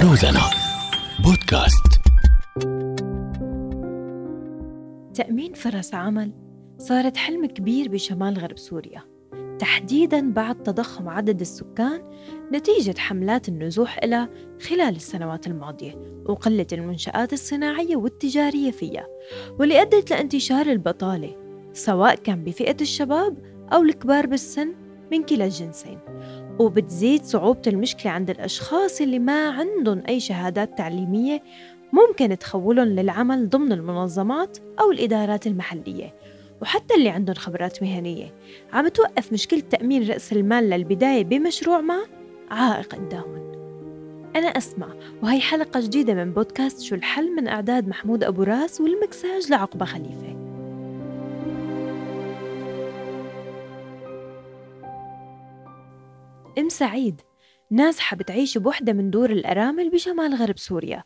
روزانا بودكاست. تأمين فرص عمل صارت حلم كبير بشمال غرب سوريا. تحديداً بعد تضخم عدد السكان نتيجة حملات النزوح إلى خلال السنوات الماضية وقلة المنشآت الصناعية والتجارية فيها واللي أدت لانتشار البطالة سواء كان بفئة الشباب أو الكبار بالسن من كلا الجنسين. وبتزيد صعوبة المشكلة عند الأشخاص اللي ما عندهم أي شهادات تعليمية ممكن تخولهم للعمل ضمن المنظمات أو الإدارات المحلية وحتى اللي عندهم خبرات مهنية. عم توقف مشكلة تأمين رأس المال للبداية بمشروع ما عائق قدامهم. أنا أسمع وهي حلقة جديدة من بودكاست شو الحل من إعداد محمود أبو راس والمكساج لعقبة خليفة. أم سعيد نازحة بتعيش بوحدة من دور الأرامل بشمال غرب سوريا.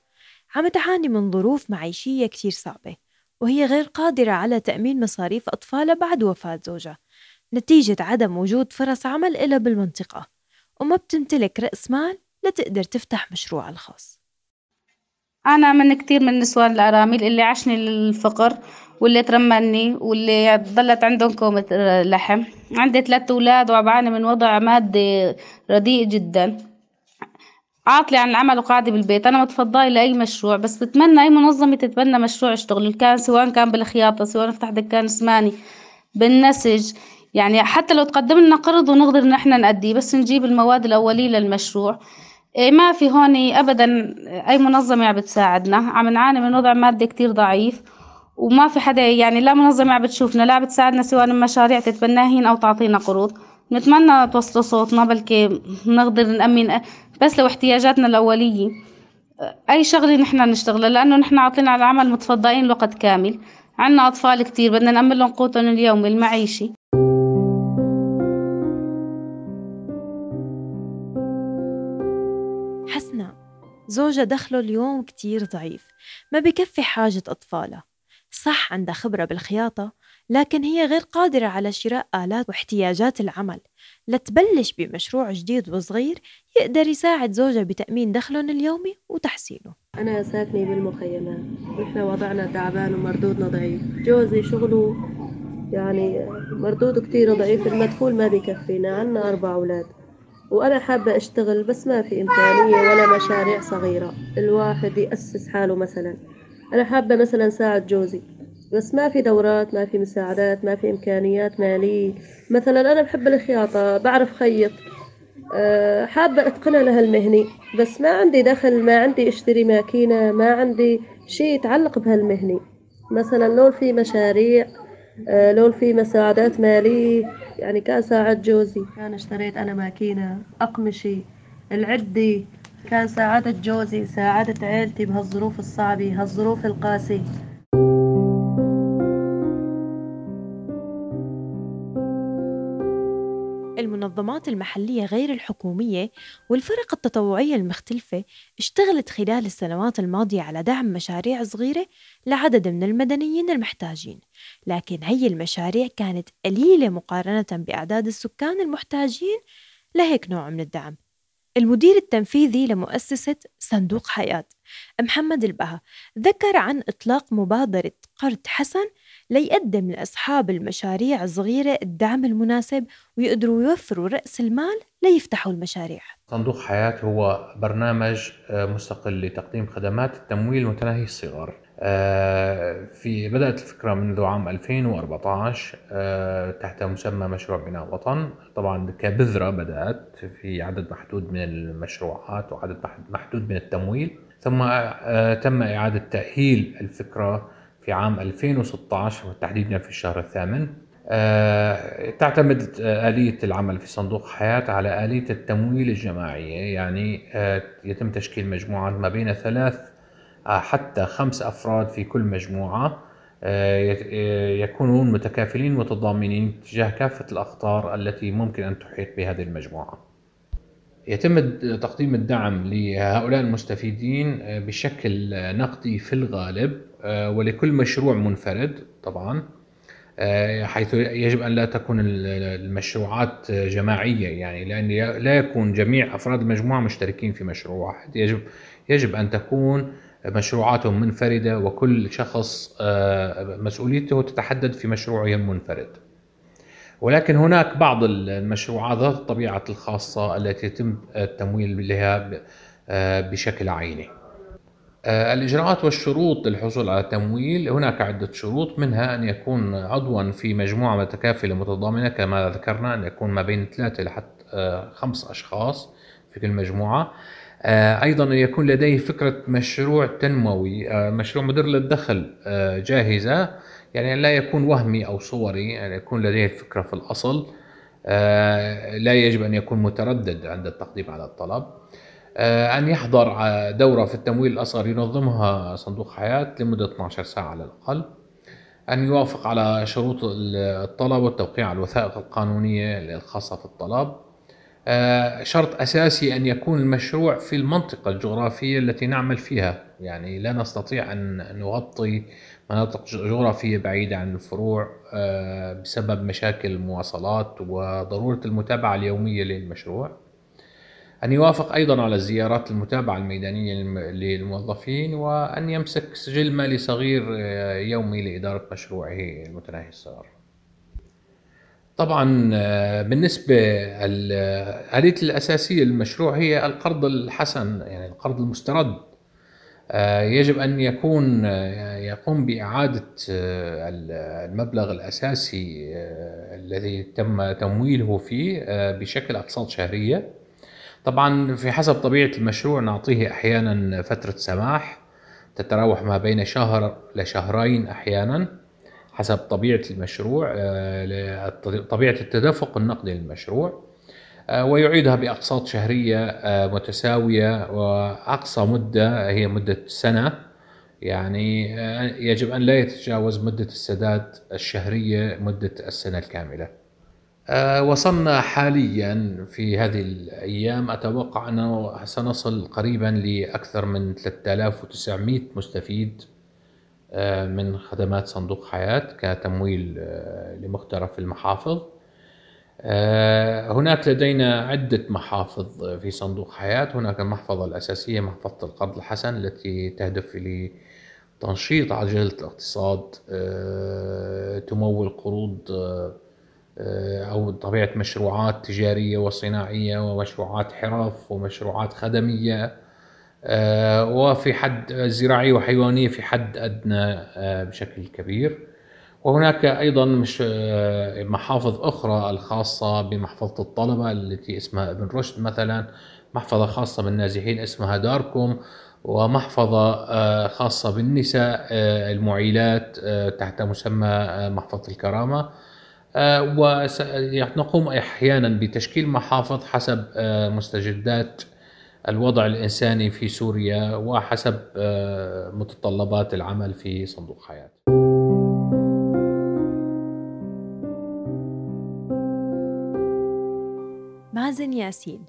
عم تعاني من ظروف معيشية كتير صعبة وهي غير قادرة على تأمين مصاريف أطفالها بعد وفاة زوجها. نتيجة عدم وجود فرص عمل إلها بالمنطقة وما بتمتلك رأس مال لتقدر تفتح مشروعها الخاص. أنا من كتير من نسوان الأرامل اللي عشني الفقر واللي ترملني واللي ضلت عندهم كومة لحم. عندي ثلاث أولاد وبعاني من وضع مادي رديء جدا. عاطلة عن العمل وقاعدة بالبيت. أنا متفضلة لأي مشروع بس بتمنى أي منظمة تتبنى مشروع أشتغل كان سواء كان بالخياطة سواء نفتح دكان سماني بالنسج. يعني حتى لو تقدم لنا قرض ونقدر نحن نأديه بس نجيب المواد الأولية للمشروع. إيه ما في هون أبدا أي منظمة عم بتساعدنا. عم نعاني من وضع مادي كتير ضعيف. وما في حدا يعني لا منظمة عم بتشوفنا لا بتساعدنا سواء مشاريع تتبناهين أو تعطينا قروض. نتمنى توصلوا صوتنا بلكي نقدر نأمن بس لو احتياجاتنا الأولية. أي شغلة نحن نشتغلها لأنه نحن عاطلين على العمل متفضلين لوقت كامل. عنا أطفال كتير بدنا نأمن لهم قوتهم اليومي المعيشي حسنا زوجها دخله اليوم كتير ضعيف ما بكفي حاجة أطفالها. صح عندها خبرة بالخياطة لكن هي غير قادرة على شراء آلات واحتياجات العمل. لتبلش بمشروع جديد وصغير يقدر يساعد زوجها بتأمين دخلهم اليومي وتحسينه. أنا ساكنة بالمخيمات نحن وضعنا تعبان ومردودنا ضعيف. جوزي شغله يعني مردوده كتير ضعيف المدخول ما بكفينا عنا أربع أولاد. وأنا حابة أشتغل بس ما في إمكانية ولا مشاريع صغيرة. الواحد يأسس حاله مثلا. أنا حابة مثلا ساعد جوزي بس ما في دورات ما في مساعدات ما في إمكانيات مالية. مثلا أنا بحب الخياطة بعرف خيط. أه حابة أتقنها لهالمهنة بس ما عندي دخل ما عندي أشتري ماكينة ما عندي شيء يتعلق بهالمهنة. مثلا لو في مشاريع أه لو في مساعدات مالية يعني كان ساعد جوزي. كان اشتريت أنا ماكينة أقمشة العدة كان ساعدت جوزي ساعدت عيلتي بهالظروف الصعبة هالظروف القاسية. المنظمات المحلية غير الحكومية والفرق التطوعية المختلفة اشتغلت خلال السنوات الماضية على دعم مشاريع صغيرة لعدد من المدنيين المحتاجين لكن هي المشاريع كانت قليلة مقارنة بأعداد السكان المحتاجين لهيك نوع من الدعم. المدير التنفيذي لمؤسسة صندوق حياة محمد البها ذكر عن إطلاق مبادرة قرض حسن ليقدم لأصحاب المشاريع الصغيرة الدعم المناسب ويقدروا يوفروا رأس المال ليفتحوا المشاريع. صندوق حياة هو برنامج مستقل لتقديم خدمات التمويل متناهي الصغر في بدأت الفكرة منذ عام 2014 تحت مسمى مشروع بناء وطن طبعا كبذرة بدأت في عدد محدود من المشروعات وعدد محدود من التمويل. ثم تم إعادة تأهيل الفكرة في عام 2016 وتحديدا في الشهر الثامن. تعتمد آلية العمل في صندوق حياة على آلية التمويل الجماعية. يعني يتم تشكيل مجموعات ما بين ثلاث حتى خمس أفراد في كل مجموعة يكونون متكافلين متضامنين تجاه كافة الأخطار التي ممكن أن تحيط بهذه المجموعة. يتم تقديم الدعم لهؤلاء المستفيدين بشكل نقدي في الغالب ولكل مشروع منفرد طبعا آه، حيث يجب أن لا تكون المشروعات جماعية يعني لأن لا يكون جميع أفراد المجموعة مشتركين في مشروع واحد. يجب يجب أن تكون مشروعاتهم منفردة وكل شخص آه، مسؤوليته تتحدد في مشروعه المنفرد. ولكن هناك بعض المشروعات ذات الطبيعة الخاصة التي يتم التمويل بها آه، بشكل عيني. آه، الإجراءات والشروط للحصول على التمويل هناك عدة شروط منها أن يكون عضوا في مجموعة متكافلة متضامنة كما ذكرنا أن يكون ما بين ثلاثة لحتى آه، خمس أشخاص في كل مجموعة آه، أيضا أن يكون لديه فكرة مشروع تنموي مشروع مدر للدخل جاهزة يعني لا يكون وهمي أو صوري يعني يكون لديه الفكرة في الأصل لا يجب أن يكون متردد عند التقديم على الطلب آه، أن يحضر دورة في التمويل الأصغر ينظمها صندوق حياة لمدة 12 ساعة على الأقل أن يوافق على شروط الطلب والتوقيع على الوثائق القانونية الخاصة في الطلب آه، شرط أساسي أن يكون المشروع في المنطقة الجغرافية التي نعمل فيها. يعني لا نستطيع أن نغطي مناطق جغرافية بعيدة عن الفروع آه، بسبب مشاكل المواصلات وضرورة المتابعة اليومية للمشروع. أن يوافق أيضا على الزيارات المتابعة الميدانية للموظفين وأن يمسك سجل مالي صغير آه، يومي لإدارة مشروعه المتناهي الصغر طبعا آه، بالنسبة الآلية الأساسية للمشروع هي القرض الحسن يعني القرض المسترد. آه، يجب أن يكون يقوم بإعادة المبلغ الأساسي الذي تم تمويله فيه بشكل أقساط شهرية. طبعا في حسب طبيعة المشروع نعطيه أحيانا فترة سماح تتراوح ما بين شهر لشهرين أحيانا. حسب طبيعة المشروع آه، طبيعة التدفق النقدي للمشروع آه، ويعيدها بأقساط شهرية آه، متساوية وأقصى مدة هي مدة سنة. يعني يجب أن لا يتجاوز مدة السداد الشهرية مدة السنة الكاملة. آه، وصلنا حاليا في هذه الأيام. أتوقع أنه سنصل قريبا لأكثر من 3900 مستفيد من خدمات صندوق حياة كتمويل آه، لمختلف المحافظ. هناك لدينا عدة محافظ في صندوق حياة. هناك المحفظة الأساسية محفظة القرض الحسن التي تهدف لتنشيط عجلة الاقتصاد تمول قروض آه، أو طبيعة مشروعات تجارية وصناعية ومشروعات حرف ومشروعات خدمية. آه، وفي حد زراعيه وحيوانيه في حد أدنى آه، بشكل كبير. وهناك أيضا مش محافظ أخرى الخاصة بمحفظة الطلبة التي اسمها ابن رشد مثلا محفظة خاصة بالنازحين اسمها داركم ومحفظة خاصة بالنساء المعيلات تحت مسمى محفظة الكرامة. آه، ونقوم أحيانا بتشكيل محافظ حسب آه، مستجدات الوضع الإنساني في سوريا وحسب آه، متطلبات العمل في صندوق حياة. مازن ياسين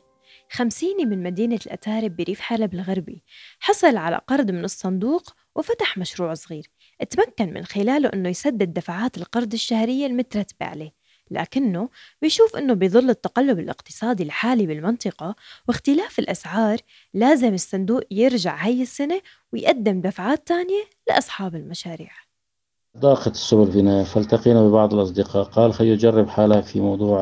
خمسيني من مدينة الأتارب بريف حلب الغربي حصل على قرض من الصندوق وفتح مشروع صغير تمكن من خلاله أنه يسدد دفعات القرض الشهرية المترتبة عليه لكنه بيشوف أنه بظل التقلب الاقتصادي الحالي بالمنطقة واختلاف الأسعار لازم الصندوق يرجع هاي السنة ويقدم دفعات تانية لأصحاب المشاريع. ضاقت السبل فينا فالتقينا ببعض الأصدقاء. قال خي يجرب حالك في موضوع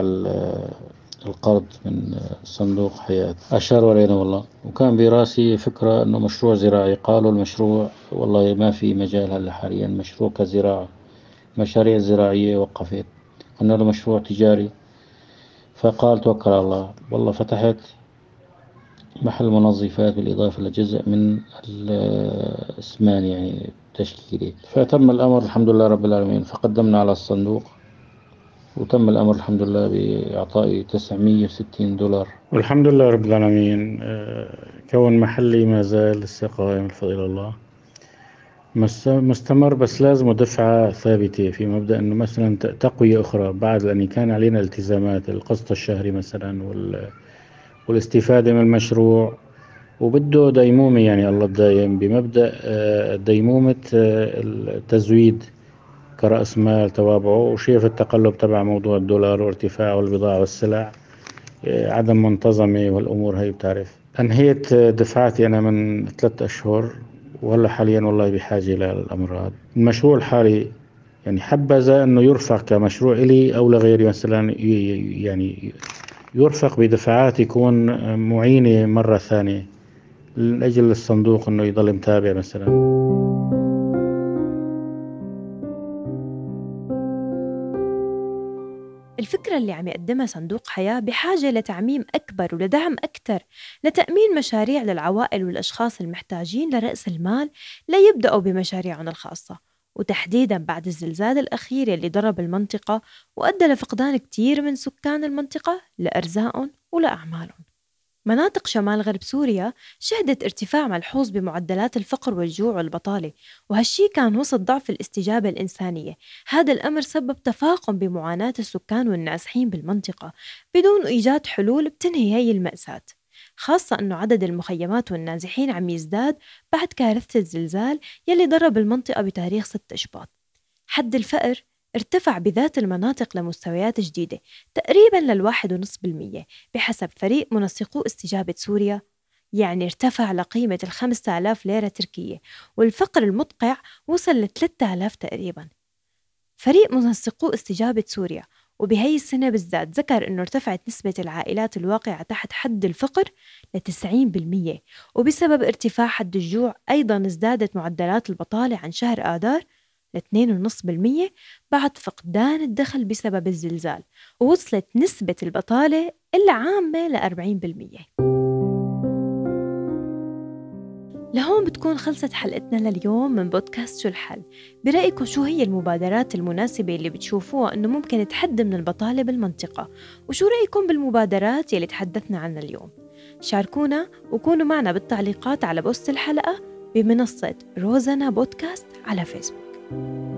القرض من صندوق حياة. أشاروا علينا والله. وكان براسي فكرة أنه مشروع زراعي. قالوا المشروع والله ما في مجال هلا حاليا. مشروع كزراعة. مشاريع زراعية وقفت. قلنا له مشروع تجاري. فقال توكل على الله. والله فتحت محل منظفات بالإضافة لجزء من الأسمان يعني تشكيلي فتم الأمر الحمد لله رب العالمين. فقدمنا على الصندوق وتم الأمر الحمد لله بإعطائي 960 دولار. والحمد لله رب العالمين. آه، كون محلي ما زال لسه قائم الفضل الله. مستمر بس لازم دفعة ثابتة في مبدأ أنه مثلا تقوية أخرى بعد أن كان علينا التزامات القسط الشهري مثلا والاستفادة من المشروع. وبده ديمومة يعني الله الدايم بمبدأ آه، ديمومة آه، التزويد كرأس مال توابعه وشايف التقلب تبع موضوع الدولار وارتفاعه البضاعة والسلع آه، عدم منتظمة والأمور هي بتعرف. أنهيت دفعاتي أنا من ثلاثة أشهر. وهلا حاليا والله بحاجة للأمراض المشروع الحالي يعني حبذا أنه يرفع كمشروع إلي أو لغيري مثلا يعني يرفق بدفعات يكون معينة مرة ثانية من أجل الصندوق أنه يضل متابع مثلا. الفكرة اللي عم يقدمها صندوق حياة بحاجة لتعميم أكبر ولدعم أكثر لتأمين مشاريع للعوائل والأشخاص المحتاجين لرأس المال ليبدأوا بمشاريعهم الخاصة وتحديدا بعد الزلزال الأخير اللي ضرب المنطقة وأدى لفقدان كتير من سكان المنطقة لأرزاقهم ولأعمالهم. مناطق شمال غرب سوريا شهدت ارتفاع ملحوظ بمعدلات الفقر والجوع والبطالة وهالشي كان وسط ضعف الاستجابة الإنسانية. هذا الأمر سبب تفاقم بمعاناة السكان والنازحين بالمنطقة بدون إيجاد حلول بتنهي هي المأساة خاصة أنه عدد المخيمات والنازحين عم يزداد بعد كارثة الزلزال يلي ضرب المنطقة بتاريخ 6 شباط حد الفقر؟ ارتفع بذات المناطق لمستويات جديدة تقريبا للواحد ونصف بالمية بحسب فريق منسقو استجابة سوريا. يعني ارتفع لقيمة الخمسة آلاف ليرة تركية والفقر المدقع وصل لثلاثة آلاف تقريبا. فريق منسقو استجابة سوريا وبهي السنة بالذات ذكر أنه ارتفعت نسبة العائلات الواقعة تحت حد الفقر لتسعين بالمية وبسبب ارتفاع حد الجوع أيضا ازدادت معدلات البطالة عن شهر آذار ل 2.5% بعد فقدان الدخل بسبب الزلزال ووصلت نسبة البطالة العامة ل 40% لهون بتكون خلصت حلقتنا لليوم من بودكاست شو الحل؟ برأيكم شو هي المبادرات المناسبة اللي بتشوفوها أنه ممكن تحد من البطالة بالمنطقة؟ وشو رأيكم بالمبادرات يلي تحدثنا عنها اليوم؟ شاركونا وكونوا معنا بالتعليقات على بوست الحلقة بمنصة روزانا بودكاست على فيسبوك. Thank you.